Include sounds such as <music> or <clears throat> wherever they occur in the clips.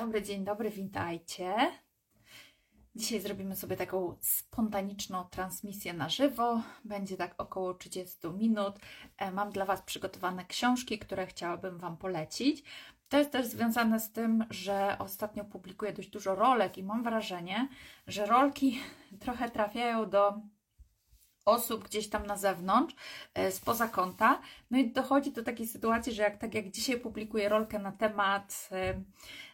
dobry, dzień dobry, witajcie. Dzisiaj zrobimy sobie taką spontaniczną transmisję na żywo. Będzie tak około 30 minut. E, mam dla Was przygotowane książki, które chciałabym Wam polecić. To jest też związane z tym, że ostatnio publikuję dość dużo rolek i mam wrażenie, że rolki <laughs> trochę trafiają do osób gdzieś tam na zewnątrz, e, spoza konta. No i dochodzi do takiej sytuacji, że jak tak jak dzisiaj publikuję rolkę na temat e,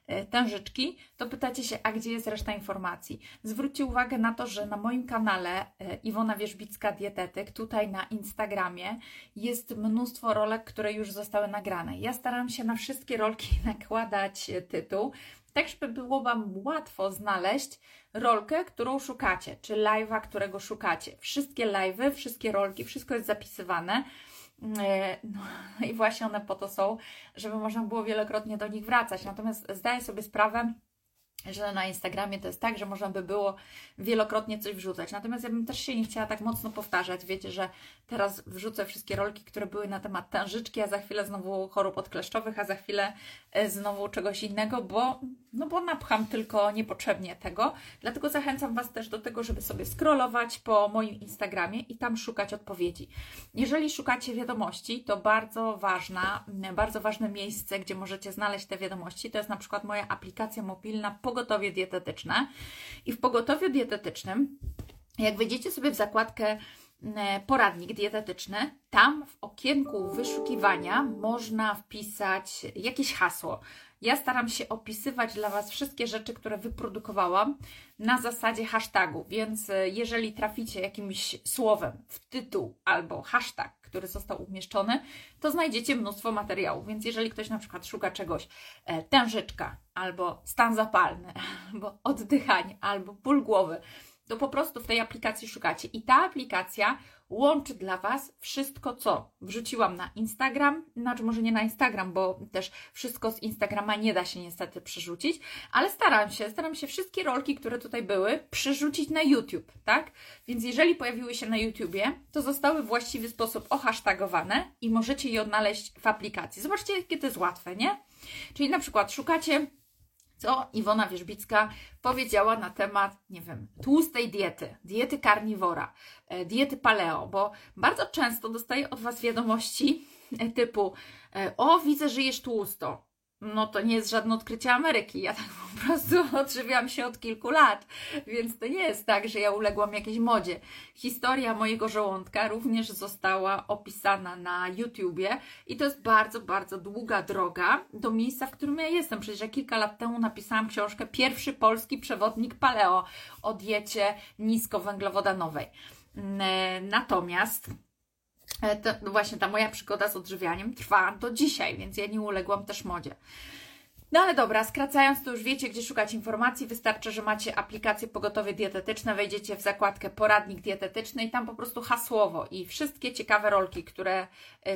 e, tężyczki, to pytacie się, a gdzie jest reszta informacji? Zwróćcie uwagę na to, że na moim kanale Iwona Wierzbicka Dietetyk, tutaj na Instagramie, jest mnóstwo rolek, które już zostały nagrane. Ja staram się na wszystkie rolki <laughs> nakładać tytuł, tak żeby było Wam łatwo znaleźć rolkę, którą szukacie, czy live'a, którego szukacie. Wszystkie live'y, wszystkie rolki, wszystko jest zapisywane. E, <laughs> no i właśnie one po to są, żeby można było wielokrotnie do nich wracać. Natomiast zdaję sobie sprawę, że na Instagramie to jest tak, że można by było wielokrotnie coś wrzucać. Natomiast ja bym też się nie chciała tak mocno powtarzać. Wiecie, że teraz wrzucę wszystkie rolki, które były na temat tężyczki, a za chwilę znowu chorób odkleszczowych, a za chwilę e, znowu czegoś innego, bo, no bo napcham tylko niepotrzebnie tego. Dlatego zachęcam Was też do tego, żeby sobie scrollować po moim Instagramie i tam szukać odpowiedzi. Jeżeli szukacie wiadomości, to bardzo ważna, bardzo ważne miejsce, gdzie możecie znaleźć te wiadomości, to jest na przykład moja aplikacja mobilna pogotowie dietetyczne. I w pogotowiu dietetycznym, jak wejdziecie sobie w zakładkę e, poradnik dietetyczny, tam w okienku wyszukiwania można wpisać jakieś hasło. Ja staram się opisywać dla Was wszystkie rzeczy, które wyprodukowałam na zasadzie hashtagu, więc e, jeżeli traficie jakimś słowem w tytuł albo hashtag, który został umieszczony, to znajdziecie mnóstwo materiałów. Więc jeżeli ktoś na przykład szuka czegoś e, tężyczka, albo stan zapalny, <laughs> albo oddychanie, albo ból głowy, to po prostu w tej aplikacji szukacie. I ta aplikacja łączy dla Was wszystko, co wrzuciłam na Instagram, znaczy może nie na Instagram, bo też wszystko z Instagrama nie da się niestety przerzucić, ale staram się, staram się wszystkie rolki, które tutaj były, przerzucić na YouTube, tak? Więc jeżeli pojawiły się na YouTubie, to zostały w właściwy sposób ohasztagowane i możecie je odnaleźć w aplikacji. Zobaczcie, jakie to jest łatwe, nie? Czyli na przykład szukacie co Iwona Wierzbicka powiedziała na temat, nie wiem, tłustej diety, diety karniwora, e, diety paleo, bo bardzo często dostaję od Was wiadomości e, typu e, o, widzę, że jesz tłusto no to nie jest żadne odkrycie Ameryki. Ja tak po prostu <laughs> odżywiam się od kilku lat, więc to nie jest tak, że ja uległam jakiejś modzie. Historia mojego żołądka również została opisana na YouTubie i to jest bardzo, bardzo długa droga do miejsca, w którym ja jestem. Przecież ja kilka lat temu napisałam książkę Pierwszy polski przewodnik paleo o diecie niskowęglowodanowej. Natomiast to, no właśnie ta moja przygoda z odżywianiem trwa do dzisiaj, więc ja nie uległam też modzie. No ale dobra, skracając, to już wiecie, gdzie szukać informacji. Wystarczy, że macie aplikację Pogotowie Dietetyczne, wejdziecie w zakładkę Poradnik Dietetyczny i tam po prostu hasłowo i wszystkie ciekawe rolki, które e,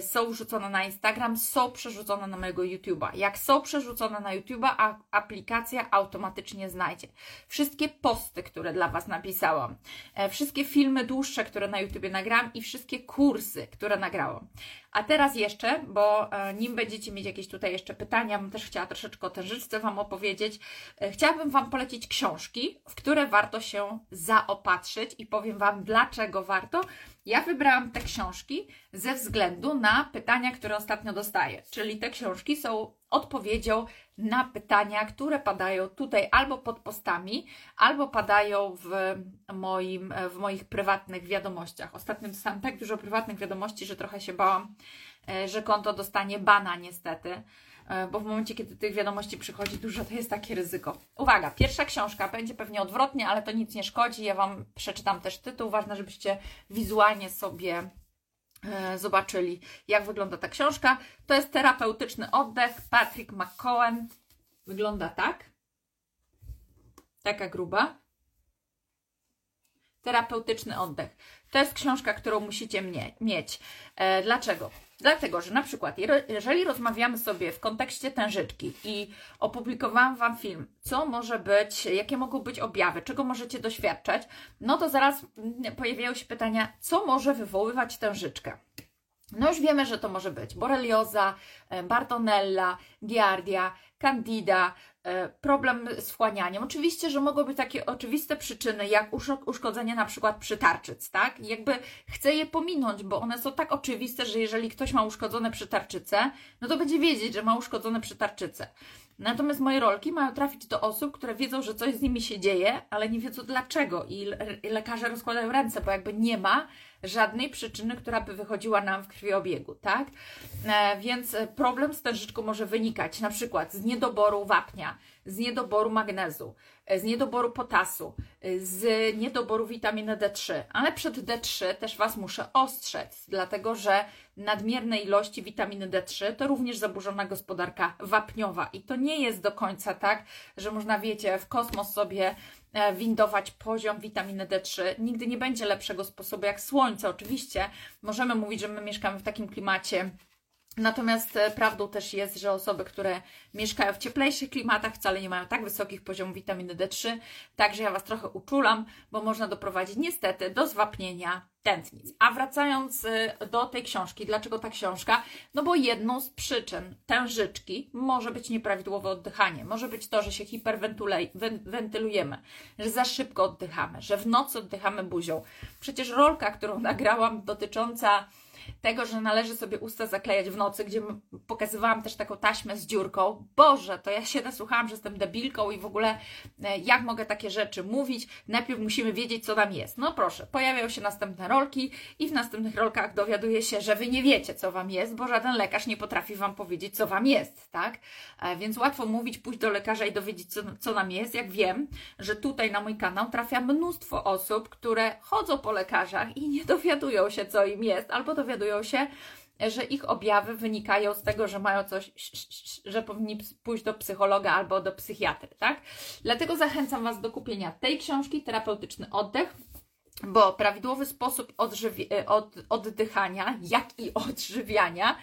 są wrzucone na Instagram, są przerzucone na mojego YouTube'a. Jak są przerzucone na YouTube'a, aplikacja automatycznie znajdzie. Wszystkie posty, które dla Was napisałam, e, wszystkie filmy dłuższe, które na YouTubie nagrałam i wszystkie kursy, które nagrałam. A teraz jeszcze, bo e, nim będziecie mieć jakieś tutaj jeszcze pytania, bym też chciała troszeczkę o tężyczce Wam opowiedzieć. E, chciałabym Wam polecić książki, w które warto się zaopatrzyć i powiem Wam, dlaczego warto. Ja wybrałam te książki ze względu na pytania, które ostatnio dostaję. Czyli te książki są odpowiedzią na pytania, które padają tutaj albo pod postami, albo padają w, moim, w moich prywatnych wiadomościach. Ostatnio dostałam tak dużo prywatnych wiadomości, że trochę się bałam, e, że konto dostanie bana niestety, e, bo w momencie, kiedy tych wiadomości przychodzi dużo, to jest takie ryzyko. Uwaga, pierwsza książka będzie pewnie odwrotnie, ale to nic nie szkodzi. Ja Wam przeczytam też tytuł. Ważne, żebyście wizualnie sobie zobaczyli, jak wygląda ta książka. To jest terapeutyczny oddech. Patrick McCohen. Wygląda tak. Taka gruba. Terapeutyczny oddech. To jest książka, którą musicie mieć. E, dlaczego? Dlatego, że na przykład, jeżeli rozmawiamy sobie w kontekście tężyczki i opublikowałam Wam film, co może być, jakie mogą być objawy, czego możecie doświadczać, no to zaraz pojawiają się pytania, co może wywoływać tężyczkę. No już wiemy, że to może być borelioza, e, bartonella, giardia, candida, e, problem z wchłanianiem. Oczywiście, że mogą być takie oczywiste przyczyny, jak uszkodzenie na przykład przytarczyc, tak? Jakby chcę je pominąć, bo one są tak oczywiste, że jeżeli ktoś ma uszkodzone przytarczyce, no to będzie wiedzieć, że ma uszkodzone przytarczyce. Natomiast moje rolki mają trafić do osób, które wiedzą, że coś z nimi się dzieje, ale nie wiedzą dlaczego i lekarze rozkładają ręce, bo jakby nie ma żadnej przyczyny, która by wychodziła nam w krwiobiegu, tak? E, więc problem z tężyczką może wynikać na przykład z niedoboru wapnia, z niedoboru magnezu, z niedoboru potasu, z niedoboru witaminy D3. Ale przed D3 też Was muszę ostrzec, dlatego że nadmierne ilości witaminy D3 to również zaburzona gospodarka wapniowa. I to nie jest do końca tak, że można, wiecie, w kosmos sobie e, windować poziom witaminy D3. Nigdy nie będzie lepszego sposobu jak słońce. Oczywiście możemy mówić, że my mieszkamy w takim klimacie Natomiast e, prawdą też jest, że osoby, które mieszkają w cieplejszych klimatach, wcale nie mają tak wysokich poziomów witaminy D3. Także ja Was trochę uczulam, bo można doprowadzić niestety do zwapnienia tętnic. A wracając e, do tej książki, dlaczego ta książka? No bo jedną z przyczyn tężyczki może być nieprawidłowe oddychanie. Może być to, że się hiperwentylujemy, że za szybko oddychamy, że w nocy oddychamy buzią. Przecież rolka, którą nagrałam dotycząca tego, że należy sobie usta zaklejać w nocy, gdzie pokazywałam też taką taśmę z dziurką. Boże, to ja się nasłuchałam, że jestem debilką i w ogóle e, jak mogę takie rzeczy mówić? Najpierw musimy wiedzieć, co tam jest. No proszę, pojawiają się następne rolki i w następnych rolkach dowiaduje się, że Wy nie wiecie, co Wam jest, bo żaden lekarz nie potrafi Wam powiedzieć, co Wam jest, tak? E, więc łatwo mówić, pójść do lekarza i dowiedzieć, co, co nam jest, jak wiem, że tutaj na mój kanał trafia mnóstwo osób, które chodzą po lekarzach i nie dowiadują się, co im jest, albo dowiadują dowiadują się, że ich objawy wynikają z tego, że mają coś, że powinni pójść do psychologa albo do psychiatry, tak? Dlatego zachęcam Was do kupienia tej książki, Terapeutyczny Oddech, bo prawidłowy sposób odżywi- od, oddychania, jak i odżywiania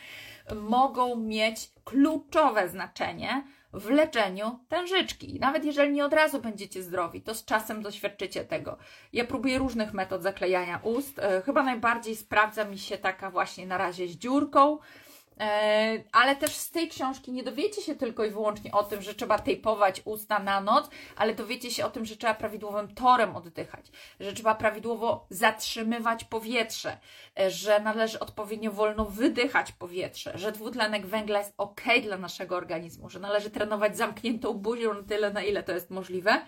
mogą mieć kluczowe znaczenie w leczeniu tężyczki. Nawet jeżeli nie od razu będziecie zdrowi, to z czasem doświadczycie tego. Ja próbuję różnych metod zaklejania ust. E, chyba najbardziej sprawdza mi się taka właśnie na razie z dziurką ale też z tej książki nie dowiecie się tylko i wyłącznie o tym, że trzeba tejpować usta na noc, ale dowiecie się o tym, że trzeba prawidłowym torem oddychać, że trzeba prawidłowo zatrzymywać powietrze, e, że należy odpowiednio wolno wydychać powietrze, że dwutlenek węgla jest ok dla naszego organizmu, że należy trenować zamkniętą buzią na tyle, na ile to jest możliwe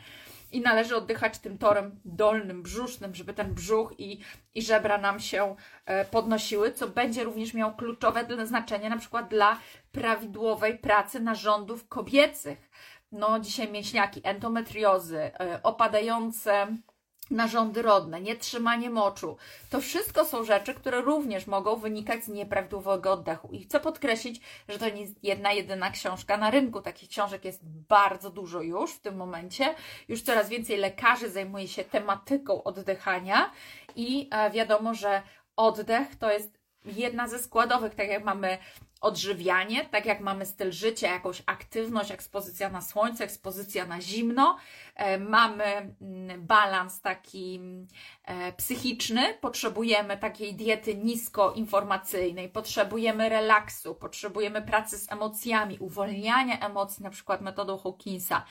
i należy oddychać tym torem dolnym, brzusznym, żeby ten brzuch i, i żebra nam się e, podnosiły, co będzie również miało kluczowe znaczenie na przykład dla prawidłowej pracy narządów kobiecych. No, dzisiaj mięśniaki, endometriozy, e, opadające narządy rodne, nietrzymanie moczu. To wszystko są rzeczy, które również mogą wynikać z nieprawidłowego oddechu. I chcę podkreślić, że to nie jedna, jedyna książka na rynku. Takich książek jest bardzo dużo już w tym momencie. Już coraz więcej lekarzy zajmuje się tematyką oddychania i e, wiadomo, że oddech to jest jedna ze składowych, tak jak mamy odżywianie, tak jak mamy styl życia, jakąś aktywność, ekspozycja na słońce, ekspozycja na zimno, e, mamy mm, balans taki e, psychiczny, potrzebujemy takiej diety niskoinformacyjnej, potrzebujemy relaksu, potrzebujemy pracy z emocjami, uwolniania emocji, na przykład metodą Hawkinsa.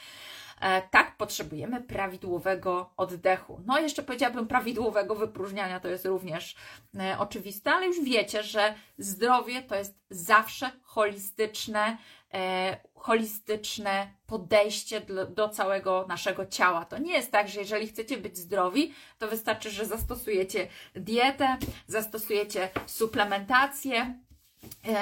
E, tak, potrzebujemy prawidłowego oddechu. No, jeszcze powiedziałabym prawidłowego wypróżniania, to jest również e, oczywiste, ale już wiecie, że zdrowie to jest zawsze holistyczne, e, holistyczne podejście do, całego naszego ciała. To nie jest tak, że jeżeli chcecie być zdrowi, to wystarczy, że zastosujecie dietę, zastosujecie suplementację,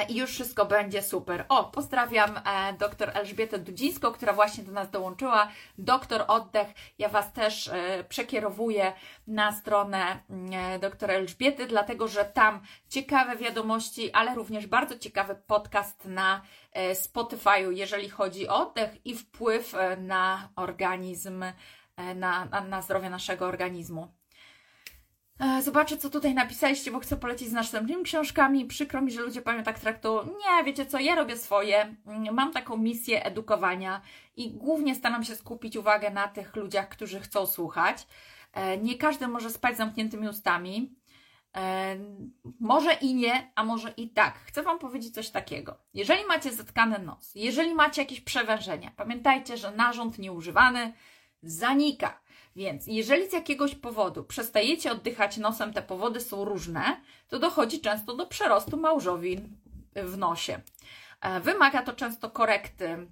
i już wszystko będzie super. O, pozdrawiam e, dr Elżbietę Dudzińską, która właśnie do nas dołączyła. Doktor Oddech. Ja Was też e, przekierowuję na stronę mm, e, doktora Elżbiety, dlatego że tam ciekawe wiadomości, ale również bardzo ciekawy podcast na e, Spotify'u, jeżeli chodzi o oddech i wpływ e, na organizm, na, na zdrowie naszego organizmu. E, zobaczę, co tutaj napisaliście, bo chcę polecić z następnymi książkami. Przykro mi, że ludzie panią tak traktują. Nie, wiecie co, ja robię swoje. Mm, mam taką misję edukowania i głównie staram się skupić uwagę na tych ludziach, którzy chcą słuchać. E, nie każdy może spać zamkniętymi ustami. E, może i nie, a może i tak. Chcę Wam powiedzieć coś takiego. Jeżeli macie zatkany nos, jeżeli macie jakieś przewężenia, pamiętajcie, że narząd nieużywany zanika. Więc jeżeli z jakiegoś powodu przestajecie oddychać nosem, te powody są różne, to dochodzi często do przerostu małżowin w nosie. E, wymaga to często korekty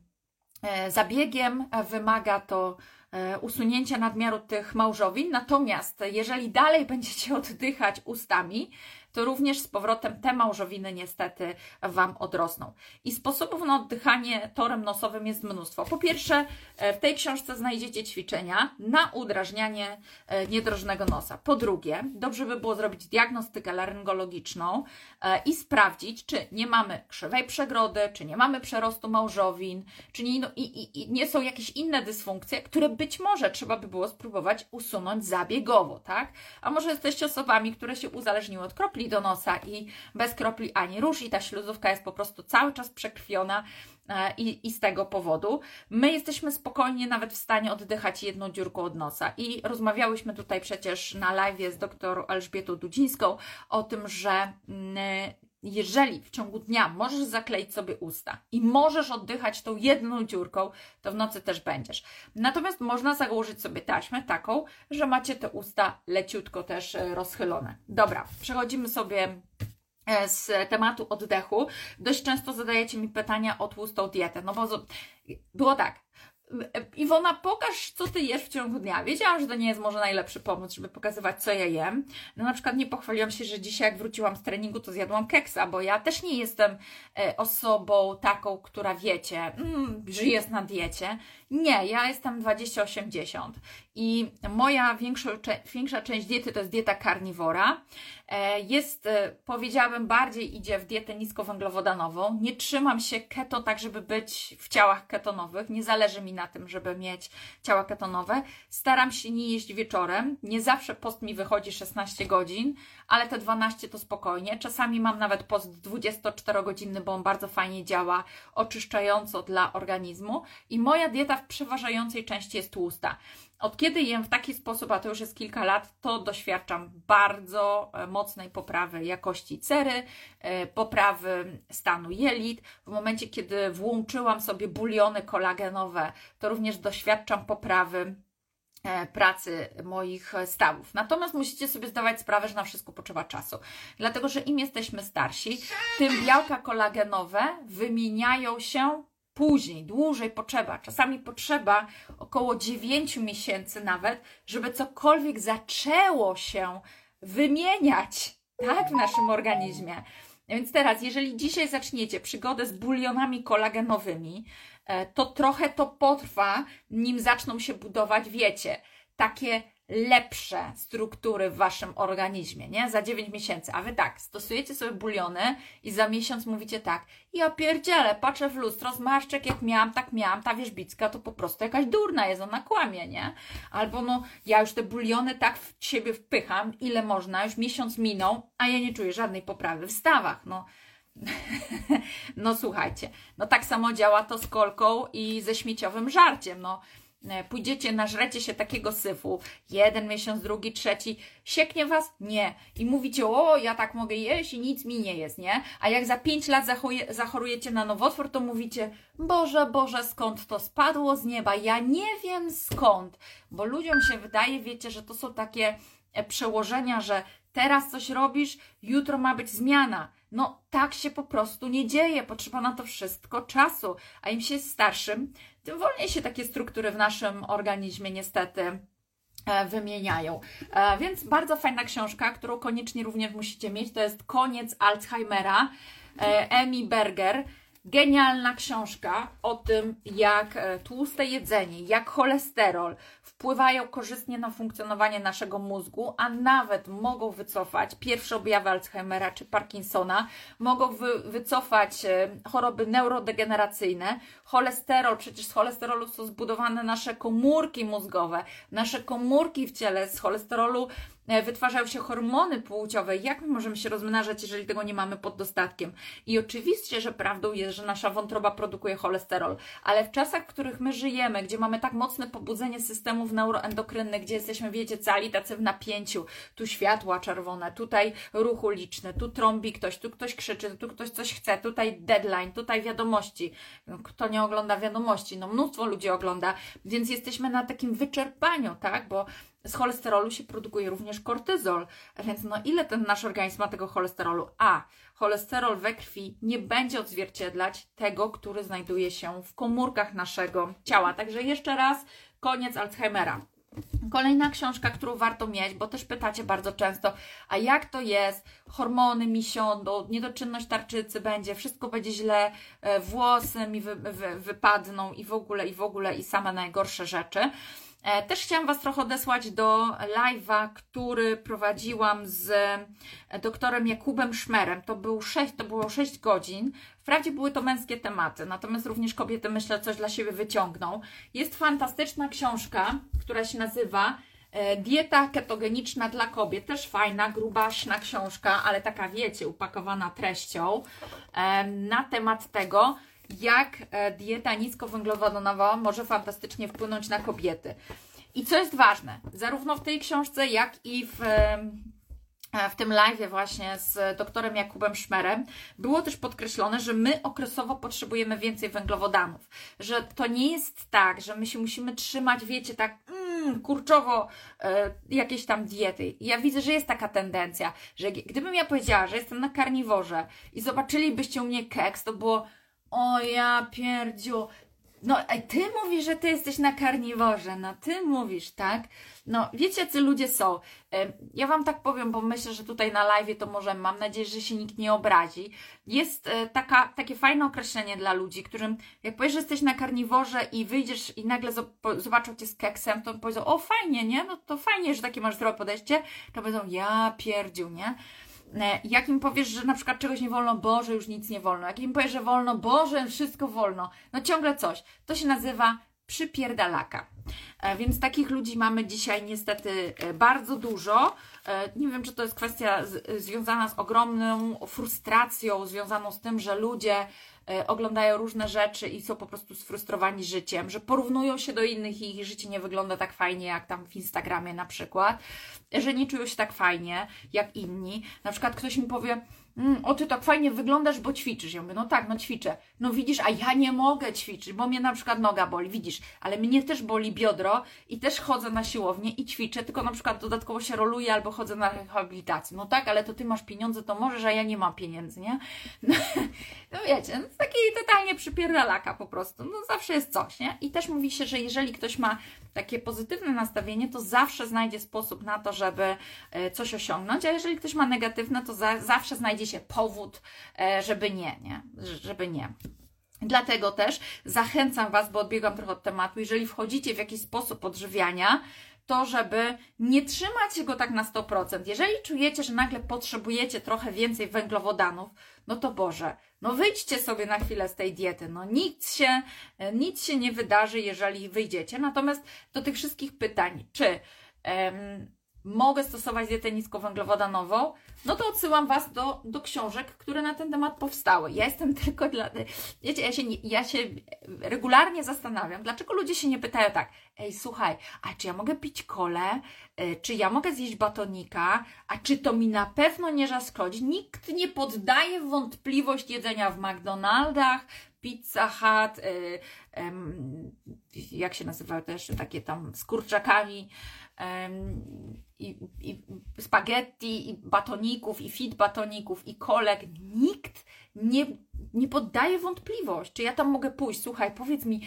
e, zabiegiem, wymaga to E, usunięcia nadmiaru tych małżowin. Natomiast jeżeli dalej będziecie <laughs> oddychać ustami, to również z powrotem te małżowiny niestety Wam odrosną. I sposobów na oddychanie torem nosowym jest mnóstwo. Po pierwsze, e, w tej książce znajdziecie ćwiczenia na udrażnianie e, niedrożnego nosa. Po drugie, dobrze by było zrobić diagnostykę laryngologiczną e, i sprawdzić, czy nie mamy krzywej przegrody, czy nie mamy przerostu małżowin, czy nie, no, i, i, i nie są jakieś inne dysfunkcje, które być może trzeba by było spróbować usunąć zabiegowo, tak? A może jesteście osobami, które się uzależniły od kropli kropli do nosa i bez kropli ani róż i ta śluzówka jest po prostu cały czas przekrwiona e, i, i z tego powodu. My jesteśmy spokojnie nawet w stanie oddychać jedną dziurką od nosa i rozmawiałyśmy tutaj przecież na live z dr Elżbietą Dudzińską o tym, że mm, jeżeli w ciągu dnia możesz zakleić sobie usta i możesz oddychać tą jedną dziurką, to w nocy też będziesz. Natomiast można założyć sobie taśmę taką, że macie te usta leciutko też e, rozchylone. Dobra, przechodzimy sobie e, z tematu oddechu. Dość często zadajecie mi pytania o tłustą dietę, no bo było tak, Iwona, pokaż, co ty jesz w ciągu dnia. Wiedziałam, że to nie jest może najlepszy pomysł, żeby pokazywać, co ja jem. No na przykład nie pochwaliłam się, że dzisiaj jak wróciłam z treningu, to zjadłam keksa, bo ja też nie jestem e, osobą taką, która wiecie, mm, że jest na diecie. Nie, ja jestem 20-80 i moja większa, większa część diety to jest dieta karniwora. E, jest, e, powiedziałabym, bardziej idzie w dietę niskowęglowodanową. Nie trzymam się keto tak, żeby być w ciałach ketonowych. Nie zależy mi na tym, żeby mieć ciała ketonowe. Staram się nie jeść wieczorem. Nie zawsze post mi wychodzi 16 godzin, ale te 12 to spokojnie. Czasami mam nawet post 24-godzinny, bo on bardzo fajnie działa, oczyszczająco dla organizmu. I moja dieta w przeważającej części jest tłusta. Od kiedy jem w taki sposób, a to już jest kilka lat, to doświadczam bardzo e, mocnej poprawy jakości cery, e, poprawy stanu jelit. W momencie, kiedy włączyłam sobie buliony kolagenowe, to również doświadczam poprawy pracy moich stawów. Natomiast musicie sobie zdawać sprawę, że na wszystko potrzeba czasu. Dlatego, że im jesteśmy starsi, tym białka kolagenowe wymieniają się później, dłużej potrzeba. Czasami potrzeba około 9 miesięcy nawet, żeby cokolwiek zaczęło się wymieniać tak, w naszym organizmie. Więc teraz, jeżeli dzisiaj zaczniecie przygodę z bulionami kolagenowymi, e, to trochę to potrwa, nim zaczną się budować, wiecie, takie lepsze struktury w waszym organizmie, nie? Za 9 miesięcy. A wy tak, stosujecie sobie buliony i za miesiąc mówicie tak, ja pierdzielę, patrzę w lustro, zmarszczek jak miałam, tak miałam, ta wierzbicka to po prostu jakaś durna jest, ona kłamie, nie? Albo no, ja już te buliony tak w siebie wpycham, ile można, już miesiąc minął, a ja nie czuję żadnej poprawy w stawach, no. <laughs> no słuchajcie, no tak samo działa to z kolką i ze śmieciowym żarciem, no E, pójdziecie, nażrecie się takiego syfu, jeden miesiąc, drugi, trzeci, sieknie was? Nie. I mówicie, o, ja tak mogę jeść i nic mi nie jest, nie? A jak za pięć lat zachorujecie na nowotwór, to mówicie, Boże, Boże, skąd to spadło z nieba? Ja nie wiem skąd, bo ludziom się wydaje, wiecie, że to są takie e, przełożenia, że teraz coś robisz, jutro ma być zmiana. No tak się po prostu nie dzieje, potrzeba na to wszystko czasu, a im się jest starszym, tym wolniej się takie struktury w naszym organizmie niestety e, wymieniają. E, więc bardzo fajna książka, którą koniecznie również musicie mieć, to jest Koniec Alzheimera, Emi Berger. Genialna książka o tym, jak tłuste jedzenie, jak cholesterol, wpływają korzystnie na funkcjonowanie naszego mózgu, a nawet mogą wycofać pierwsze objawy Alzheimera czy Parkinsona, mogą wy, wycofać e, choroby neurodegeneracyjne. Cholesterol, przecież z cholesterolu są zbudowane nasze komórki mózgowe, nasze komórki w ciele z cholesterolu e, wytwarzają się hormony płciowe. Jak my możemy się rozmnażać, jeżeli tego nie mamy pod dostatkiem? I oczywiście, że prawdą jest, że nasza wątroba produkuje cholesterol, ale w czasach, w których my żyjemy, gdzie mamy tak mocne pobudzenie systemów neuroendokrynnych, gdzie jesteśmy, wiecie, cali tacy w napięciu, tu światła czerwone, tutaj ruch uliczny, tu trąbi ktoś, tu ktoś krzyczy, tu ktoś coś chce, tutaj deadline, tutaj wiadomości. Kto nie ogląda wiadomości? No mnóstwo ludzi ogląda, więc jesteśmy na takim wyczerpaniu, tak? Bo z cholesterolu się produkuje również kortyzol, więc no ile ten nasz organizm ma tego cholesterolu? A, cholesterol we krwi nie będzie odzwierciedlać tego, który znajduje się w komórkach naszego ciała. Także jeszcze raz, koniec Alzheimera. Kolejna książka, którą warto mieć, bo też pytacie bardzo często, a jak to jest? Hormony mi siądą, niedoczynność tarczycy będzie, wszystko będzie źle, e, włosy mi wy, wy, wypadną i w ogóle, i w ogóle, i same najgorsze rzeczy. E, też chciałam Was trochę odesłać do live'a, który prowadziłam z e, doktorem Jakubem Szmerem. To, był 6, to było 6 godzin. Wprawdzie były to męskie tematy, natomiast również kobiety, myślę, coś dla siebie wyciągną. Jest fantastyczna książka, która się nazywa e, Dieta ketogeniczna dla kobiet. Też fajna, grubaśna książka, ale taka, wiecie, upakowana treścią na temat tego, jak e, dieta niskowęglowodanowa może fantastycznie wpłynąć na kobiety. I co jest ważne, zarówno w tej książce, jak i w, e, w tym live właśnie z doktorem Jakubem Szmerem było też podkreślone, że my okresowo potrzebujemy więcej węglowodanów. Że to nie jest tak, że my się musimy trzymać, wiecie, tak mm, kurczowo e, jakieś tam diety. Ja widzę, że jest taka tendencja, że gdybym ja powiedziała, że jestem na karniworze i zobaczylibyście u mnie keks, to było o ja pierdziu. No, ty mówisz, że ty jesteś na karniworze. No, ty mówisz, tak? No, wiecie, jacy ludzie są. Ja Wam tak powiem, bo myślę, że tutaj na live to może, mam nadzieję, że się nikt nie obrazi. Jest e, taka, takie fajne określenie dla ludzi, którym jak powiesz, że jesteś na karniworze i wyjdziesz i nagle zobaczą Cię z keksem, to powiedzą, o fajnie, nie? No to fajnie, że takie masz zdrowe podejście. To powiedzą, ja pierdziu, nie? E, jak im powiesz, że na przykład czegoś nie wolno, Boże, już nic nie wolno. Jak im powiesz, że wolno, Boże, wszystko wolno. No ciągle coś. To się nazywa przypierdalaka. E, więc takich ludzi mamy dzisiaj niestety e, bardzo dużo. Nie wiem, czy to jest kwestia związana z ogromną frustracją, związaną z tym, że ludzie oglądają różne rzeczy i są po prostu sfrustrowani życiem, że porównują się do innych i ich życie nie wygląda tak fajnie jak tam w Instagramie na przykład, że nie czują się tak fajnie jak inni. Na przykład ktoś mi powie, mm, o ty tak fajnie wyglądasz, bo ćwiczysz. Ja mówię, no tak, no ćwiczę. No widzisz, a ja nie mogę ćwiczyć, bo mnie na przykład noga boli, widzisz, ale mnie też boli biodro i też chodzę na siłownię i ćwiczę, tylko na przykład dodatkowo się roluję albo chodzę na rehabilitację. No tak, ale to ty masz pieniądze, to możesz, a ja nie mam pieniędzy, nie? <laughs> No, no wiecie, no, taki totalnie przypierdalaka po prostu. No zawsze jest coś, nie? I też mówi się, że jeżeli ktoś ma takie pozytywne nastawienie, to zawsze znajdzie sposób na to, żeby e, coś osiągnąć, a jeżeli ktoś ma negatywne, to za, zawsze znajdzie się powód, e, żeby nie, nie? Żeby nie. Dlatego też zachęcam Was, bo odbiegam trochę od tematu, jeżeli wchodzicie w jakiś sposób odżywiania, to żeby nie trzymać go tak na 100%. Jeżeli czujecie, że nagle potrzebujecie trochę więcej węglowodanów, no to Boże, no wyjdźcie sobie na chwilę z tej diety. No nic się, nic się nie wydarzy, jeżeli wyjdziecie. Natomiast do tych wszystkich pytań, czy mogę stosować dietę niskowęglowodanową, no to odsyłam Was do, do książek, które na ten temat powstały. Ja jestem <laughs> tylko dla... Wiecie, ja się, ja się regularnie zastanawiam, dlaczego ludzie się nie pytają tak, ej, słuchaj, a czy ja mogę pić kole? E, czy ja mogę zjeść batonika? A czy to mi na pewno nie zaszkodzi? Nikt nie poddaje wątpliwość jedzenia w McDonaldach, Pizza Hut, y, jak się nazywają też takie tam z kurczakami, i, i spaghetti, i batoników, i fit batoników, i kolek. Nikt nie, nie poddaje wątpliwość, czy ja tam mogę pójść. Słuchaj, powiedz mi,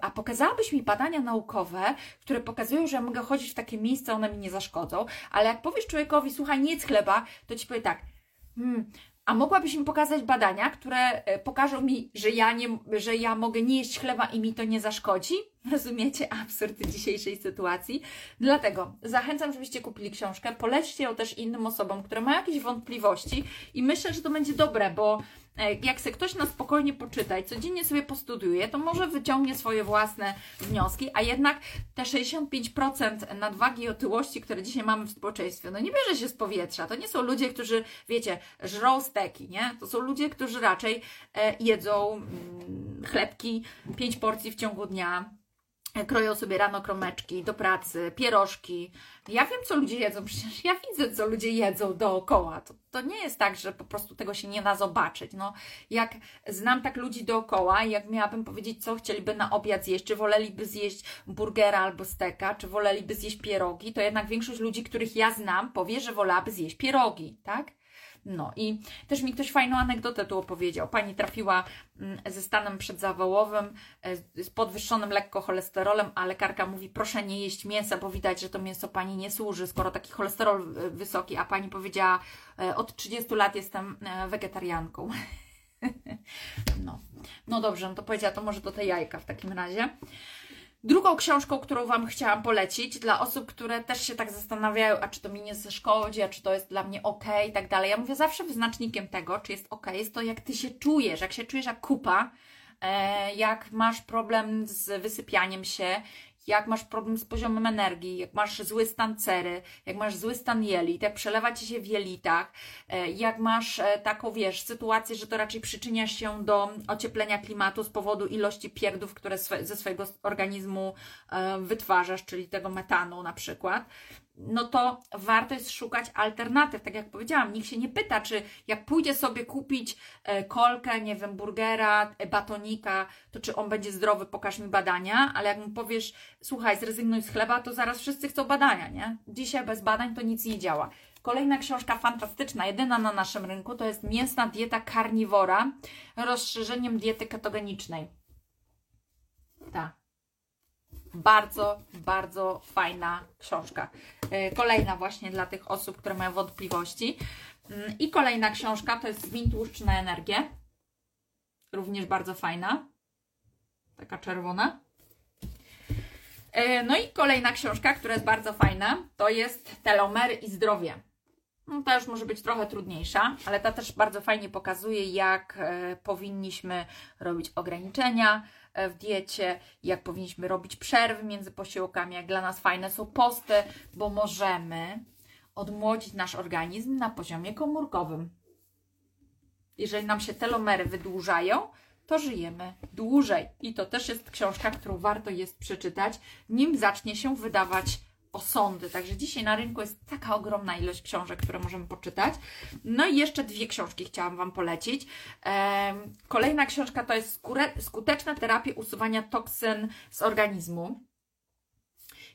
a pokazałabyś mi badania naukowe, które pokazują, że ja mogę chodzić w takie miejsca, one mi nie zaszkodzą, ale jak powiesz człowiekowi, słuchaj, nie jedz chleba, to ci powie tak, hmm, a mogłabyś mi pokazać badania, które e, pokażą mi, że ja, nie, że ja mogę nie jeść chleba i mi to nie zaszkodzi? Rozumiecie absurd dzisiejszej sytuacji? Dlatego zachęcam, żebyście kupili książkę, polećcie ją też innym osobom, które mają jakieś wątpliwości i myślę, że to będzie dobre, bo e, jak se ktoś na spokojnie poczyta i codziennie sobie postudiuje, to może wyciągnie swoje własne wnioski, a jednak te 65% nadwagi i otyłości, które dzisiaj mamy w społeczeństwie, no nie bierze się z powietrza. To nie są ludzie, którzy, wiecie, żrą steki, nie? To są ludzie, którzy raczej e, jedzą mm, chlebki, 5 porcji w ciągu dnia, kroją sobie rano kromeczki do pracy, pierożki. Ja wiem, co ludzie jedzą, przecież ja widzę, co ludzie jedzą dookoła. To, to nie jest tak, że po prostu tego się nie da zobaczyć. No, jak znam tak ludzi dookoła jak miałabym powiedzieć, co chcieliby na obiad zjeść, czy woleliby zjeść burgera albo steka, czy woleliby zjeść pierogi, to jednak większość ludzi, których ja znam, powie, że wolałaby zjeść pierogi, tak? No i też mi ktoś fajną anegdotę tu opowiedział. Pani trafiła mm, ze stanem przedzawałowym, e, z podwyższonym lekko cholesterolem, a lekarka mówi, proszę nie jeść mięsa, bo widać, że to mięso Pani nie służy, skoro taki cholesterol e, wysoki, a Pani powiedziała, e, od 30 lat jestem wegetarianką. <laughs> No, no dobrze, no to powiedziała, to może do tej jajka w takim razie. Drugą książką, którą Wam chciałam polecić, dla osób, które też się tak zastanawiają, a czy to mi nie zaszkodzi, a czy to jest dla mnie ok, i tak dalej. Ja mówię zawsze wyznacznikiem tego, czy jest ok, jest to, jak Ty się czujesz, jak się czujesz jak kupa, e, jak masz problem z wysypianiem się, jak masz problem z poziomem energii, jak masz zły stan cery, jak masz zły stan jelit, jak przelewa ci się w jelitach, e, jak masz e, taką, wiesz, sytuację, że to raczej przyczynia się do ocieplenia klimatu z powodu ilości pierdów, które ze swojego organizmu e, wytwarzasz, czyli tego metanu na przykład, no to warto jest szukać alternatyw. Tak jak powiedziałam, nikt się nie pyta, czy jak pójdzie sobie kupić e, kolkę, nie wiem, burgera, e, batonika, to czy on będzie zdrowy, pokaż mi badania, ale jak mu powiesz, słuchaj, zrezygnuj z chleba, to zaraz wszyscy chcą badania, nie? Dzisiaj bez badań to nic nie działa. Kolejna książka fantastyczna, jedyna na naszym rynku, to jest Mięsna dieta karniwora, rozszerzeniem diety ketogenicznej. Tak bardzo, bardzo fajna książka. E, kolejna właśnie dla tych osób, które mają wątpliwości. Mm, I kolejna książka to jest Zmień tłuszcz na energię. Również bardzo fajna. Taka czerwona. E, no i kolejna książka, która jest bardzo fajna, to jest Telomery i zdrowie. No, ta już może być trochę trudniejsza, ale ta też bardzo fajnie pokazuje, jak e, powinniśmy robić ograniczenia, w diecie, jak powinniśmy robić przerwy między posiłkami, jak dla nas fajne są posty, bo możemy odmłodzić nasz organizm na poziomie komórkowym. Jeżeli nam się telomery wydłużają, to żyjemy dłużej. I to też jest książka, którą warto jest przeczytać, nim zacznie się wydawać osądy. Także dzisiaj na rynku jest taka ogromna ilość książek, które możemy poczytać. No i jeszcze dwie książki chciałam Wam polecić. Kolejna książka to jest Skuteczna terapia usuwania toksyn z organizmu.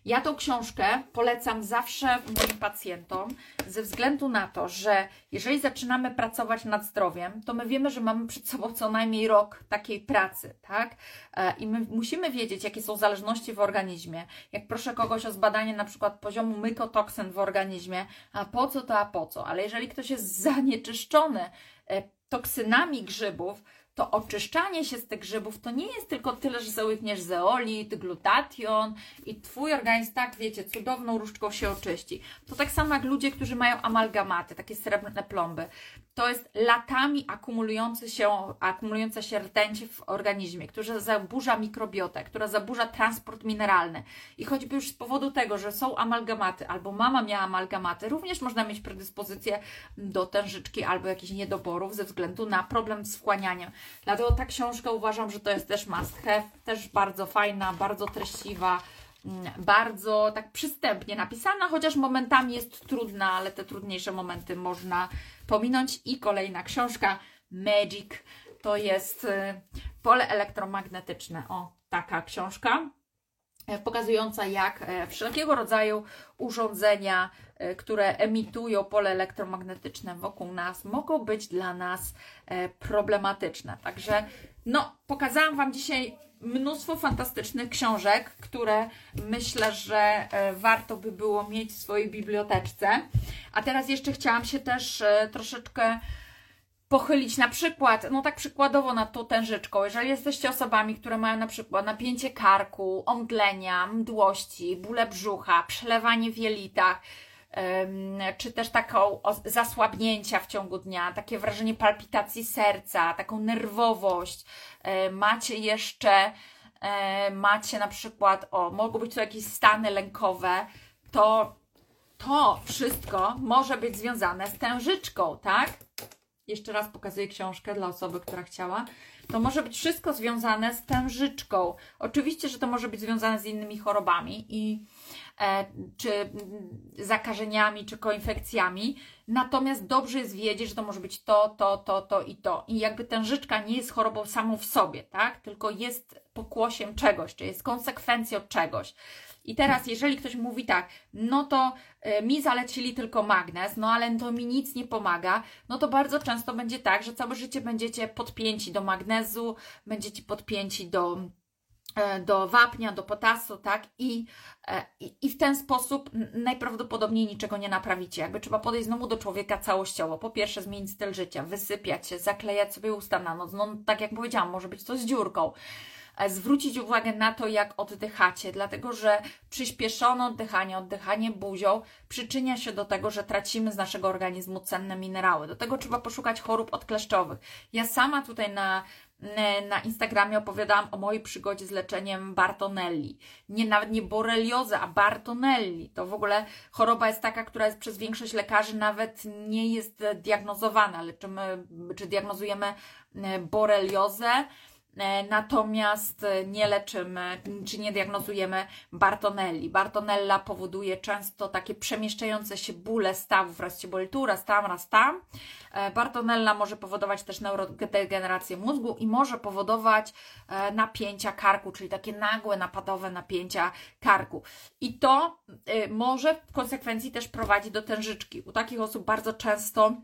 Ja tą książkę polecam zawsze moim pacjentom ze względu na to, że jeżeli zaczynamy pracować nad zdrowiem, to my wiemy, że mamy przed sobą co najmniej rok takiej pracy, tak? E, I my musimy wiedzieć, jakie są zależności w organizmie. Jak proszę kogoś o zbadanie na przykład poziomu mykotoksyn w organizmie, a po co to, a po co? Ale jeżeli ktoś jest zanieczyszczony e, toksynami grzybów, to oczyszczanie się z tych grzybów to nie jest tylko tyle, że załykniesz zeolit, glutation i Twój organizm, tak wiecie, cudowną różdżką się oczyści. To tak samo jak ludzie, którzy mają amalgamaty, takie srebrne plomby. To jest latami akumulujący się, akumulująca się rtęć w organizmie, która zaburza mikrobiotę, która zaburza transport mineralny. I choćby już z powodu tego, że są amalgamaty, albo mama miała amalgamaty, również można mieć predyspozycję do tężyczki albo jakichś niedoborów ze względu na problem z wchłanianiem. Dlatego ta książka uważam, że to jest też must have, też bardzo fajna, bardzo treściwa, mm, bardzo tak przystępnie napisana, chociaż momentami jest trudna, ale te trudniejsze momenty można pominąć. I kolejna książka, Magic, to jest y, pole elektromagnetyczne. O, taka książka e, pokazująca, jak e, wszelkiego rodzaju urządzenia, e, które emitują pole elektromagnetyczne wokół nas, mogą być dla nas problematyczne. Także, no, pokazałam Wam dzisiaj mnóstwo fantastycznych książek, które myślę, że warto by było mieć w swojej biblioteczce. A teraz jeszcze chciałam się też troszeczkę pochylić na przykład, no tak przykładowo nad tą tężyczką, jeżeli jesteście osobami, które mają na przykład napięcie karku, omdlenia, mdłości, bóle brzucha, przelewanie w jelitach, czy też taką zasłabnięcia w ciągu dnia, takie wrażenie palpitacji serca, taką nerwowość, macie jeszcze, macie na przykład, o, mogą być to jakieś stany lękowe, to to wszystko może być związane z tężyczką, tak? Jeszcze raz pokazuję książkę dla osoby, która chciała. To może być wszystko związane z tężyczką. Oczywiście, że to może być związane z innymi chorobami i e, czy zakażeniami, czy koinfekcjami. Natomiast dobrze jest wiedzieć, że to może być to, to, to, to i to. I jakby tężyczka nie jest chorobą samą w sobie, tak? Tylko jest pokłosiem czegoś, czy jest konsekwencją czegoś. I teraz, jeżeli ktoś mówi tak, no to y, mi zalecili tylko magnez, no ale to mi nic nie pomaga, no to bardzo często będzie tak, że całe życie będziecie podpięci do magnezu, będziecie podpięci do e, do wapnia, do potasu, tak? I, e, I w ten sposób najprawdopodobniej niczego nie naprawicie. Jakby trzeba podejść znowu do człowieka całościowo. Po pierwsze, zmienić styl życia, wysypiać się, zaklejać sobie usta na noc. No, tak jak powiedziałam, może być to z dziurką. E, zwrócić uwagę na to, jak oddychacie, dlatego że przyspieszone oddychanie, oddychanie buzią przyczynia się do tego, że tracimy z naszego organizmu cenne minerały. Do tego trzeba poszukać chorób odkleszczowych. Ja sama tutaj na na Instagramie opowiadałam o mojej przygodzie z leczeniem Bartonelli. Nie nawet nie boreliozy, a Bartonelli. To w ogóle choroba jest taka, która jest przez większość lekarzy nawet nie jest diagnozowana. Leczymy, czy diagnozujemy e, boreliozę, E, natomiast e, nie leczymy czy nie diagnozujemy Bartonelli. Bartonella powoduje często takie przemieszczające się bóle stawów, raz się boli tu, raz tam, raz tam. E, Bartonella może powodować też neurodegenerację mózgu i może powodować napięcia karku, czyli takie nagłe, napadowe napięcia karku. I to może w konsekwencji też prowadzi do tężyczki. U takich osób bardzo często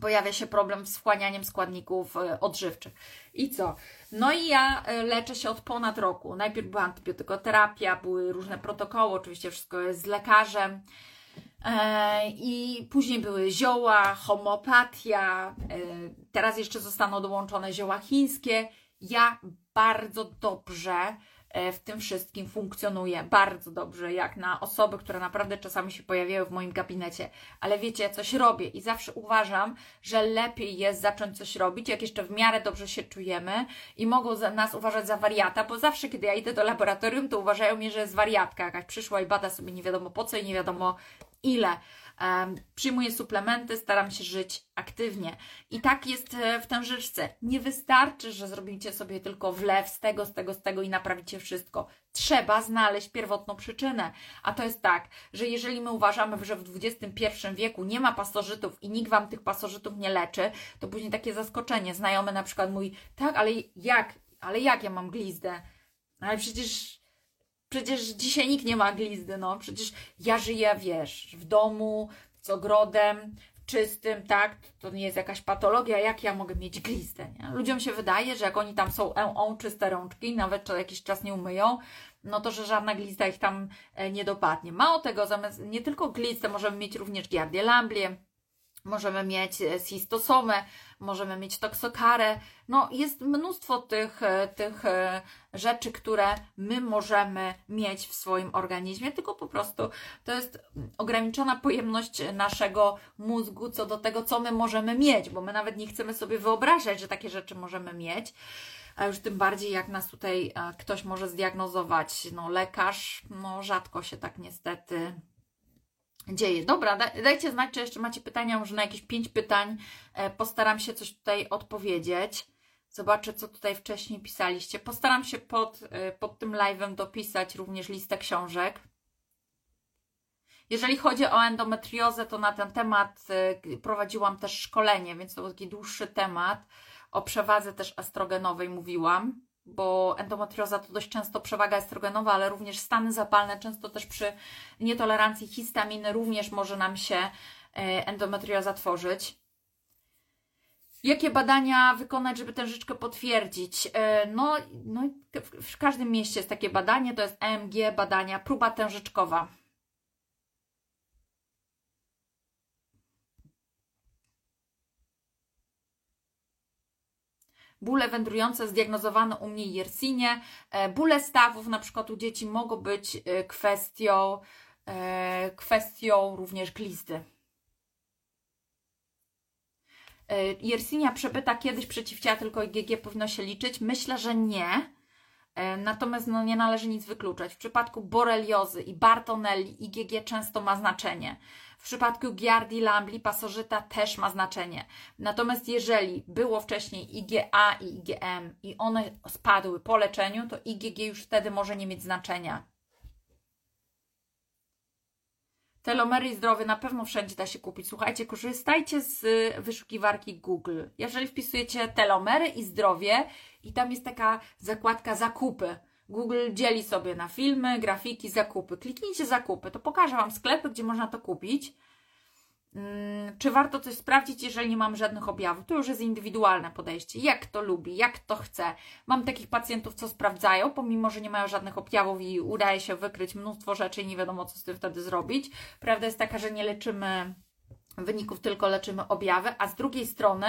pojawia się problem z wchłanianiem składników odżywczych. I co? No i ja e, leczę się od ponad roku. Najpierw była antybiotykoterapia, były różne protokoły, oczywiście wszystko jest z lekarzem. E, I później były zioła, homopatia, e, teraz jeszcze zostaną dołączone zioła chińskie. Ja bardzo dobrze E, w tym wszystkim funkcjonuje bardzo dobrze, jak na osoby, które naprawdę czasami się pojawiają w moim gabinecie. Ale wiecie, ja coś robię i zawsze uważam, że lepiej jest zacząć coś robić, jak jeszcze w miarę dobrze się czujemy i mogą nas uważać za wariata, bo zawsze, kiedy ja idę do laboratorium, to uważają mnie, że jest wariatka jakaś przyszła i bada sobie nie wiadomo po co i nie wiadomo ile. Przyjmuję suplementy, staram się żyć aktywnie. I tak jest e, w tężyczce. Nie wystarczy, że zrobicie sobie tylko wlew z tego, z tego, z tego i naprawicie wszystko. Trzeba znaleźć pierwotną przyczynę. A to jest tak, że jeżeli my uważamy, że w XXI wieku nie ma pasożytów i nikt Wam tych pasożytów nie leczy, to później takie zaskoczenie. Znajomy na przykład mój, tak, ale jak, ale jak ja mam glizdę? Ale przecież Przecież dzisiaj nikt nie ma glizdy, no. Przecież ja żyję, wiesz, w domu, z ogrodem, czystym, tak? To nie jest jakaś patologia, jak ja mogę mieć glizdę, nie? Ludziom się wydaje, że jak oni tam są on czyste rączki, nawet co jakiś czas nie umyją, no to, że żadna glizda ich tam e, nie dopadnie. Mało tego, zamiast nie tylko glizdę, możemy mieć również giardię lamblię, możemy mieć cystosomę, e, możemy mieć toksokarę. No, jest mnóstwo tych, e, tych e, rzeczy, które my możemy mieć w swoim organizmie, tylko po prostu to jest ograniczona pojemność naszego mózgu co do tego, co my możemy mieć, bo my nawet nie chcemy sobie wyobrażać, że takie rzeczy możemy mieć. A już tym bardziej, jak nas tutaj ktoś może zdiagnozować, no lekarz, no rzadko się tak niestety dzieje. Dobra, dajcie znać, czy jeszcze macie pytania, może na jakieś pięć pytań e, postaram się coś tutaj odpowiedzieć. Zobaczę, co tutaj wcześniej pisaliście. Postaram się pod, e, pod tym live'em dopisać również listę książek. Jeżeli chodzi o endometriozę, to na ten temat e, prowadziłam też szkolenie, więc to był taki dłuższy temat. O przewadze też estrogenowej mówiłam bo endometrioza to dość często przewaga estrogenowa, ale również stany zapalne, często też przy nietolerancji histaminy również może nam się e, endometrioza tworzyć. Jakie badania wykonać, żeby tę życzkę potwierdzić? E, no, no, w każdym mieście jest takie badanie, to jest EMG badania, próba tężyczkowa. Bóle wędrujące zdiagnozowano u mnie Yersinie. E, bóle stawów na przykład u dzieci mogą być e, kwestią, e, kwestią również glizdy. Yersinia przepyta, kiedyś przeciwciała tylko IgG powinno się liczyć? Myślę, że nie. Natomiast no, nie należy nic wykluczać. W przypadku boreliozy i Bartonelli IgG często ma znaczenie. W przypadku Giardi Lambli pasożyta też ma znaczenie. Natomiast jeżeli było wcześniej IgA i IgM i one spadły po leczeniu, to IgG już wtedy może nie mieć znaczenia. Telomery i zdrowie na pewno wszędzie da się kupić. Słuchajcie, korzystajcie z wyszukiwarki Google. Jeżeli wpisujecie telomery i zdrowie i tam jest taka zakładka zakupy, Google dzieli sobie na filmy, grafiki, zakupy. Kliknijcie zakupy, to pokażę Wam sklepy, gdzie można to kupić. Hmm, czy warto coś sprawdzić, jeżeli nie mam żadnych objawów? To już jest indywidualne podejście. Jak to lubi, jak to chce. Mam takich pacjentów, co sprawdzają, pomimo, że nie mają żadnych objawów i udaje się wykryć mnóstwo rzeczy i nie wiadomo, co z tym wtedy zrobić. Prawda jest taka, że nie leczymy wyników, tylko leczymy objawy, a z drugiej strony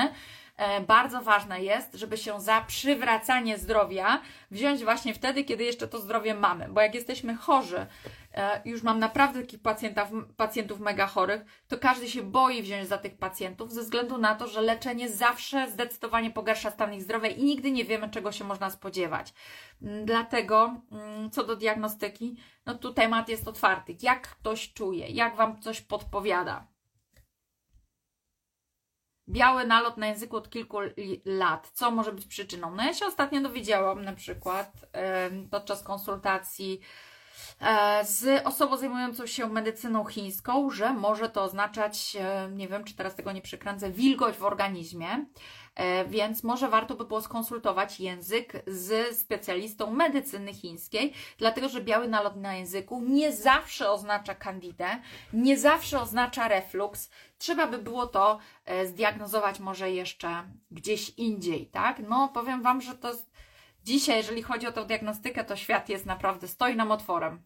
bardzo ważne jest, żeby się za przywracanie zdrowia wziąć właśnie wtedy, kiedy jeszcze to zdrowie mamy. Bo jak jesteśmy chorzy, e, już mam naprawdę takich pacjentów, pacjentów mega chorych, to każdy się boi wziąć za tych pacjentów ze względu na to, że leczenie zawsze zdecydowanie pogarsza stan ich zdrowia i nigdy nie wiemy, czego się można spodziewać. Mm, dlatego, mm, co do diagnostyki, no tu temat jest otwarty. Jak ktoś czuje, jak Wam coś podpowiada biały nalot na języku od kilku lat. Co może być przyczyną? No ja się ostatnio dowiedziałam na przykład podczas konsultacji z osobą zajmującą się medycyną chińską, że może to oznaczać, e, nie wiem czy teraz tego nie przykręcę, wilgoć w organizmie. E, więc może warto by było skonsultować język z specjalistą medycyny chińskiej, dlatego że biały nalot na języku nie zawsze oznacza kandidę, nie zawsze oznacza reflux. Trzeba by było to e, zdiagnozować może jeszcze gdzieś indziej, tak? No, powiem Wam, że to dzisiaj, jeżeli chodzi o tę diagnostykę, to świat jest naprawdę, stoi nam otworem.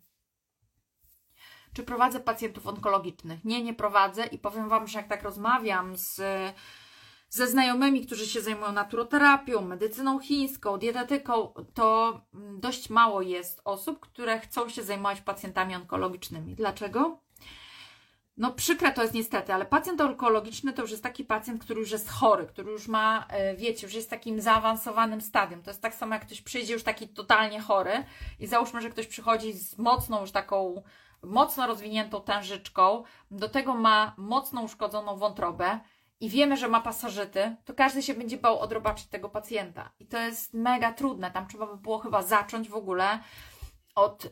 Czy prowadzę pacjentów onkologicznych? Nie, nie prowadzę i powiem Wam, że jak tak rozmawiam z ze znajomymi, którzy się zajmują naturoterapią, medycyną chińską, dietetyką, to dość mało jest osób, które chcą się zajmować pacjentami onkologicznymi. Dlaczego? No przykre to jest niestety, ale pacjent onkologiczny to już jest taki pacjent, który już jest chory, który już ma, e, wiecie, już jest takim zaawansowanym stadium. To jest tak samo, jak ktoś przyjdzie już taki totalnie chory i załóżmy, że ktoś przychodzi z mocną już taką, mocno rozwiniętą tężyczką, do tego ma mocno uszkodzoną wątrobę, i wiemy, że ma pasożyty, to każdy się będzie bał odrobaczyć tego pacjenta. I to jest mega trudne. Tam trzeba by było chyba zacząć w ogóle od,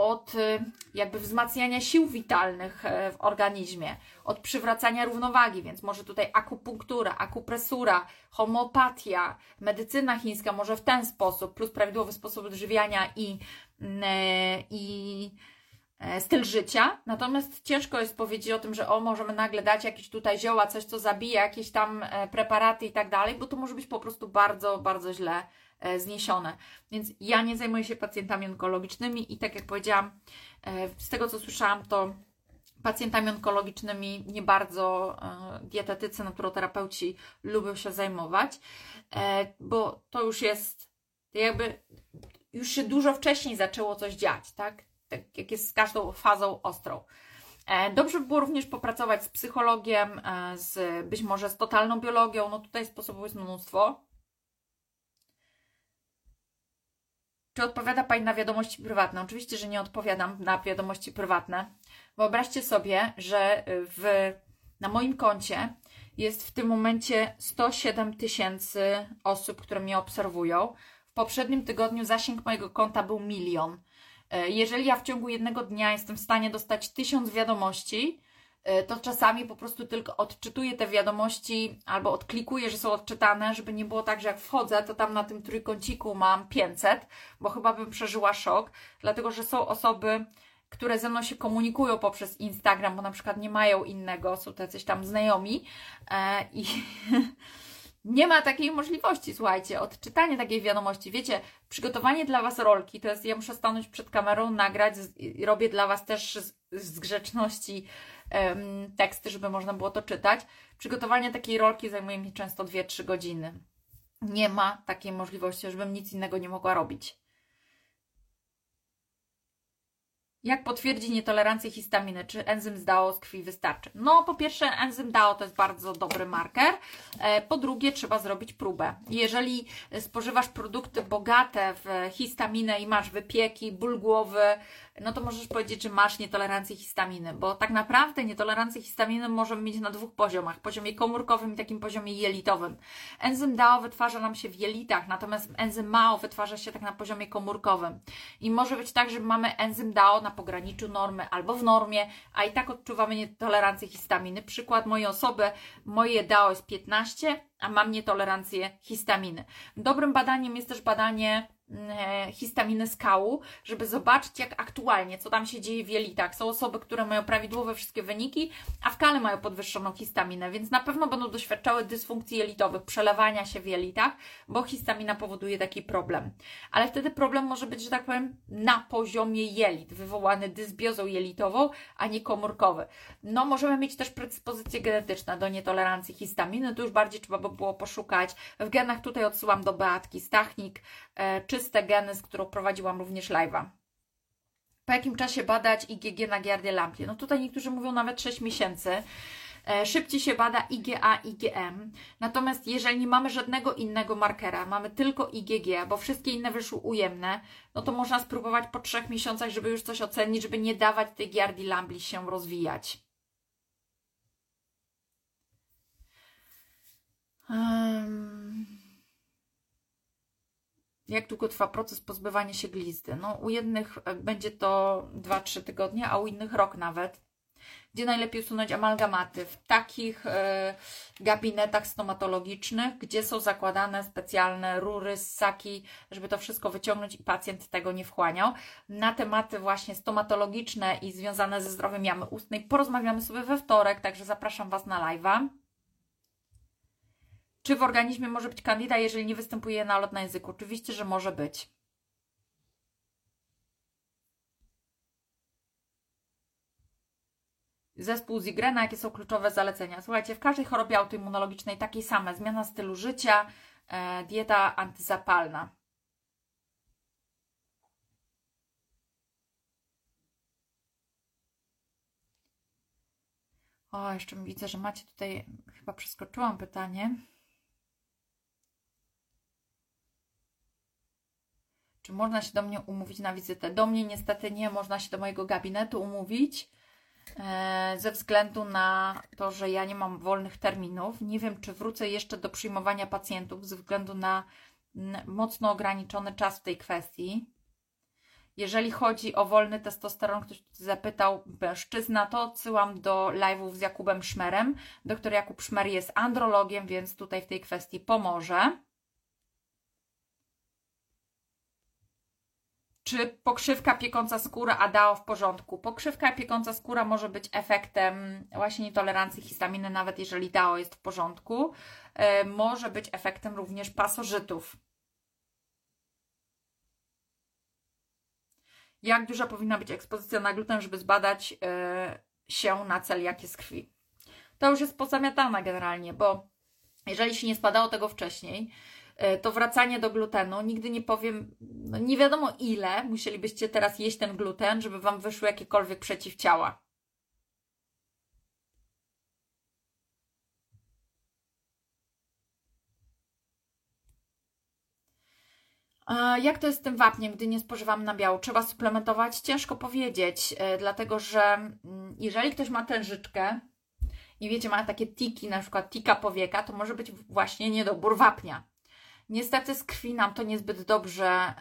od y, jakby wzmacniania sił witalnych e, w organizmie, od przywracania równowagi, więc może tutaj akupunktura, akupresura, homeopatia, medycyna chińska może w ten sposób, plus prawidłowy sposób odżywiania i, mm, e, i E, styl życia, natomiast ciężko jest powiedzieć o tym, że o, możemy nagle dać jakieś tutaj zioła, coś, co zabija, jakieś tam preparaty i tak dalej, bo to może być po prostu bardzo, bardzo źle zniesione. Więc ja nie zajmuję się pacjentami onkologicznymi i tak jak powiedziałam, z tego co słyszałam, to pacjentami onkologicznymi nie bardzo dietetycy, naturoterapeuci lubią się zajmować, bo to już jest jakby już się dużo wcześniej zaczęło coś dziać, tak? tak jak jest z każdą fazą ostrą. E, dobrze by było również popracować z psychologiem, e, z być może z totalną biologią. No tutaj sposobów jest mnóstwo. Czy odpowiada Pani na wiadomości prywatne? Oczywiście, że nie odpowiadam na wiadomości prywatne. Wyobraźcie sobie, że w, na moim koncie jest w tym momencie 107 tysięcy osób, które mnie obserwują. W poprzednim tygodniu zasięg mojego konta był milion. E, jeżeli ja w ciągu jednego dnia jestem w stanie dostać tysiąc wiadomości, to czasami po prostu tylko odczytuję te wiadomości albo odklikuję, że są odczytane, żeby nie było tak, że jak wchodzę, to tam na tym trójkąciku mam 500, bo chyba bym przeżyła szok, dlatego że są osoby, które ze mną się komunikują poprzez Instagram, bo na przykład nie mają innego, są to jacyś tam znajomi e, i <laughs> nie ma takiej możliwości, słuchajcie, odczytanie takiej wiadomości. Wiecie, przygotowanie dla Was rolki to jest, ja muszę stanąć przed kamerą, nagrać robię dla Was też z, grzeczności um, teksty, żeby można było to czytać. Przygotowanie takiej rolki zajmuje mi często 2-3 godziny. Nie ma takiej możliwości, żebym nic innego nie mogła robić. Jak potwierdzić nietolerancję histaminy? Czy enzym ZDAO z krwi wystarczy? No, po pierwsze, enzym DAO to jest bardzo dobry marker. E, po drugie, trzeba zrobić próbę. Jeżeli spożywasz produkty bogate w histaminę i masz wypieki, ból głowy, no to możesz powiedzieć, że masz nietolerancję histaminy, bo tak naprawdę nietolerancję histaminy możemy mieć na dwóch poziomach: poziomie komórkowym i takim poziomie jelitowym. Enzym DAO wytwarza nam się w jelitach, natomiast enzym MAO wytwarza się tak na poziomie komórkowym. I może być tak, że mamy enzym DAO na pograniczu normy albo w normie, a i tak odczuwamy nietolerancję histaminy. Przykład mojej osoby, moje DAO jest 15, a mam nietolerancję histaminy. Dobrym badaniem jest też badanie E, histaminy skału, żeby zobaczyć, jak aktualnie, co tam się dzieje w jelitach. Są osoby, które mają prawidłowe wszystkie wyniki, a w kale mają podwyższoną histaminę, więc na pewno będą doświadczały dysfunkcji jelitowych, przelewania się w jelitach, bo histamina powoduje taki problem. Ale wtedy problem może być, że tak powiem, na poziomie jelit, wywołany dysbiozą jelitową, a nie komórkowy. No, możemy mieć też predyspozycje genetyczne do nietolerancji histaminy, tu już bardziej trzeba by było poszukać. W genach tutaj odsyłam do Beatki Stachnik, e, czy czyste geny, z którą prowadziłam również live'a. Po jakim czasie badać IgG na giardzie lampie? No tutaj niektórzy mówią nawet 6 miesięcy. E, szybciej się bada IgA, IgM. Natomiast jeżeli nie mamy żadnego innego markera, mamy tylko IgG, bo wszystkie inne wyszły ujemne, no to można spróbować po trzech miesiącach, żeby już coś ocenić, żeby nie dawać tej giardi lambli się rozwijać. Um... Jak długo trwa proces pozbywania się glizdy? No, u jednych e, będzie to 2-3 tygodnie, a u innych rok nawet. Gdzie najlepiej usunąć amalgamaty? W takich e, gabinetach stomatologicznych, gdzie są zakładane specjalne rury, ssaki, żeby to wszystko wyciągnąć i pacjent tego nie wchłaniał. Na tematy właśnie stomatologiczne i związane ze zdrowiem jamy ustnej porozmawiamy sobie we wtorek, także zapraszam Was na live'a. Czy w organizmie może być kandida, jeżeli nie występuje nalot na języku? Oczywiście, że może być. Zespół Zigrena, jakie są kluczowe zalecenia? Słuchajcie, w każdej chorobie autoimmunologicznej takie same. Zmiana stylu życia, e, dieta antyzapalna. O, jeszcze widzę, że macie tutaj, chyba przeskoczyłam pytanie. Czy można się do mnie umówić na wizytę? Do mnie niestety nie można się do mojego gabinetu umówić e, ze względu na to, że ja nie mam wolnych terminów. Nie wiem, czy wrócę jeszcze do przyjmowania pacjentów ze względu na mocno ograniczony czas w tej kwestii. Jeżeli chodzi o wolny testosteron, ktoś zapytał mężczyzna, to odsyłam do live'ów z Jakubem Szmerem. Doktor Jakub Szmer jest andrologiem, więc tutaj w tej kwestii pomoże. Czy pokrzywka piekąca skóra ADAO w porządku. Pokrzywka piekąca skóra może być efektem właśnie nietolerancji histaminy, nawet jeżeli DAO jest w porządku. E, może być efektem również pasożytów. Jak duża powinna być ekspozycja na gluten, żeby zbadać e, się na celiakię z krwi? To już jest pozamiatane generalnie, bo jeżeli się nie spadało tego wcześniej, to wracanie do glutenu. Nigdy nie powiem, no nie wiadomo ile musielibyście teraz jeść ten gluten, żeby Wam wyszły jakiekolwiek przeciwciała. Jak to jest z tym wapniem, gdy nie spożywam nabiału? Trzeba suplementować? Ciężko powiedzieć, e, dlatego że mm, jeżeli ktoś ma tężyczkę i wiecie, ma takie tiki, na przykład tika powieka, to może być właśnie niedobór wapnia. Niestety z krwi nam to niezbyt dobrze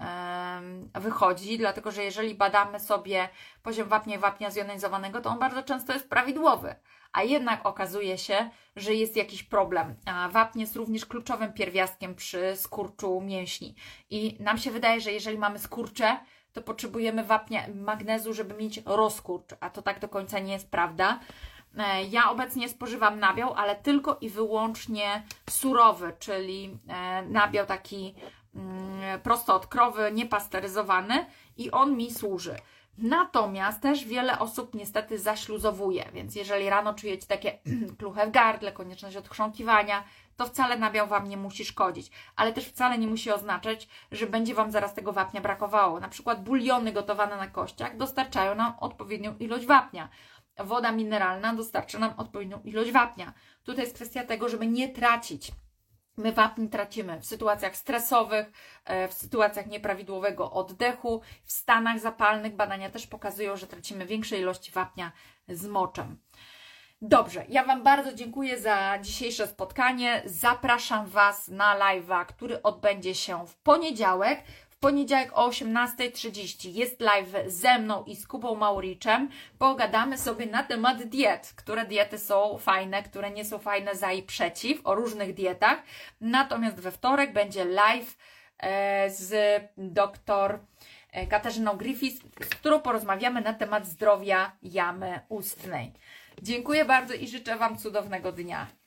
wychodzi, dlatego że jeżeli badamy sobie poziom wapnia i wapnia zjonizowanego, to on bardzo często jest prawidłowy, a jednak okazuje się, że jest jakiś problem. Wapń jest również kluczowym pierwiastkiem przy skurczu mięśni. I nam się wydaje, że jeżeli mamy skurcze, to potrzebujemy wapnia magnezu, żeby mieć rozkurcz, a to tak do końca nie jest prawda. E, ja obecnie spożywam nabiał, ale tylko i wyłącznie surowy, czyli e, nabiał taki mm, prosto od krowy, niepasteryzowany i on mi służy. Natomiast też wiele osób niestety zaśluzowuje, więc jeżeli rano czujecie takie <clears throat> kluche w gardle, konieczność odchrząkiwania, to wcale nabiał Wam nie musi szkodzić, ale też wcale nie musi oznaczać, że będzie Wam zaraz tego wapnia brakowało. Na przykład buliony gotowane na kościach dostarczają nam odpowiednią ilość wapnia. Woda mineralna dostarcza nam odpowiednią ilość wapnia. Tutaj jest kwestia tego, żeby nie tracić My wapń tracimy w sytuacjach stresowych, e, w sytuacjach nieprawidłowego oddechu, w stanach zapalnych. Badania też pokazują, że tracimy większe ilości wapnia z moczem. Dobrze, ja Wam bardzo dziękuję za dzisiejsze spotkanie. Zapraszam Was na live'a, który odbędzie się w poniedziałek. Poniedziałek o 18.30 jest live ze mną i z Kubą Mauriczem. Pogadamy sobie na temat diet, które diety są fajne, które nie są fajne za i przeciw, o różnych dietach. Natomiast we wtorek będzie live e, z doktor e, Katarzyną Griffiths, z którą porozmawiamy na temat zdrowia jamy ustnej. Dziękuję bardzo i życzę Wam cudownego dnia.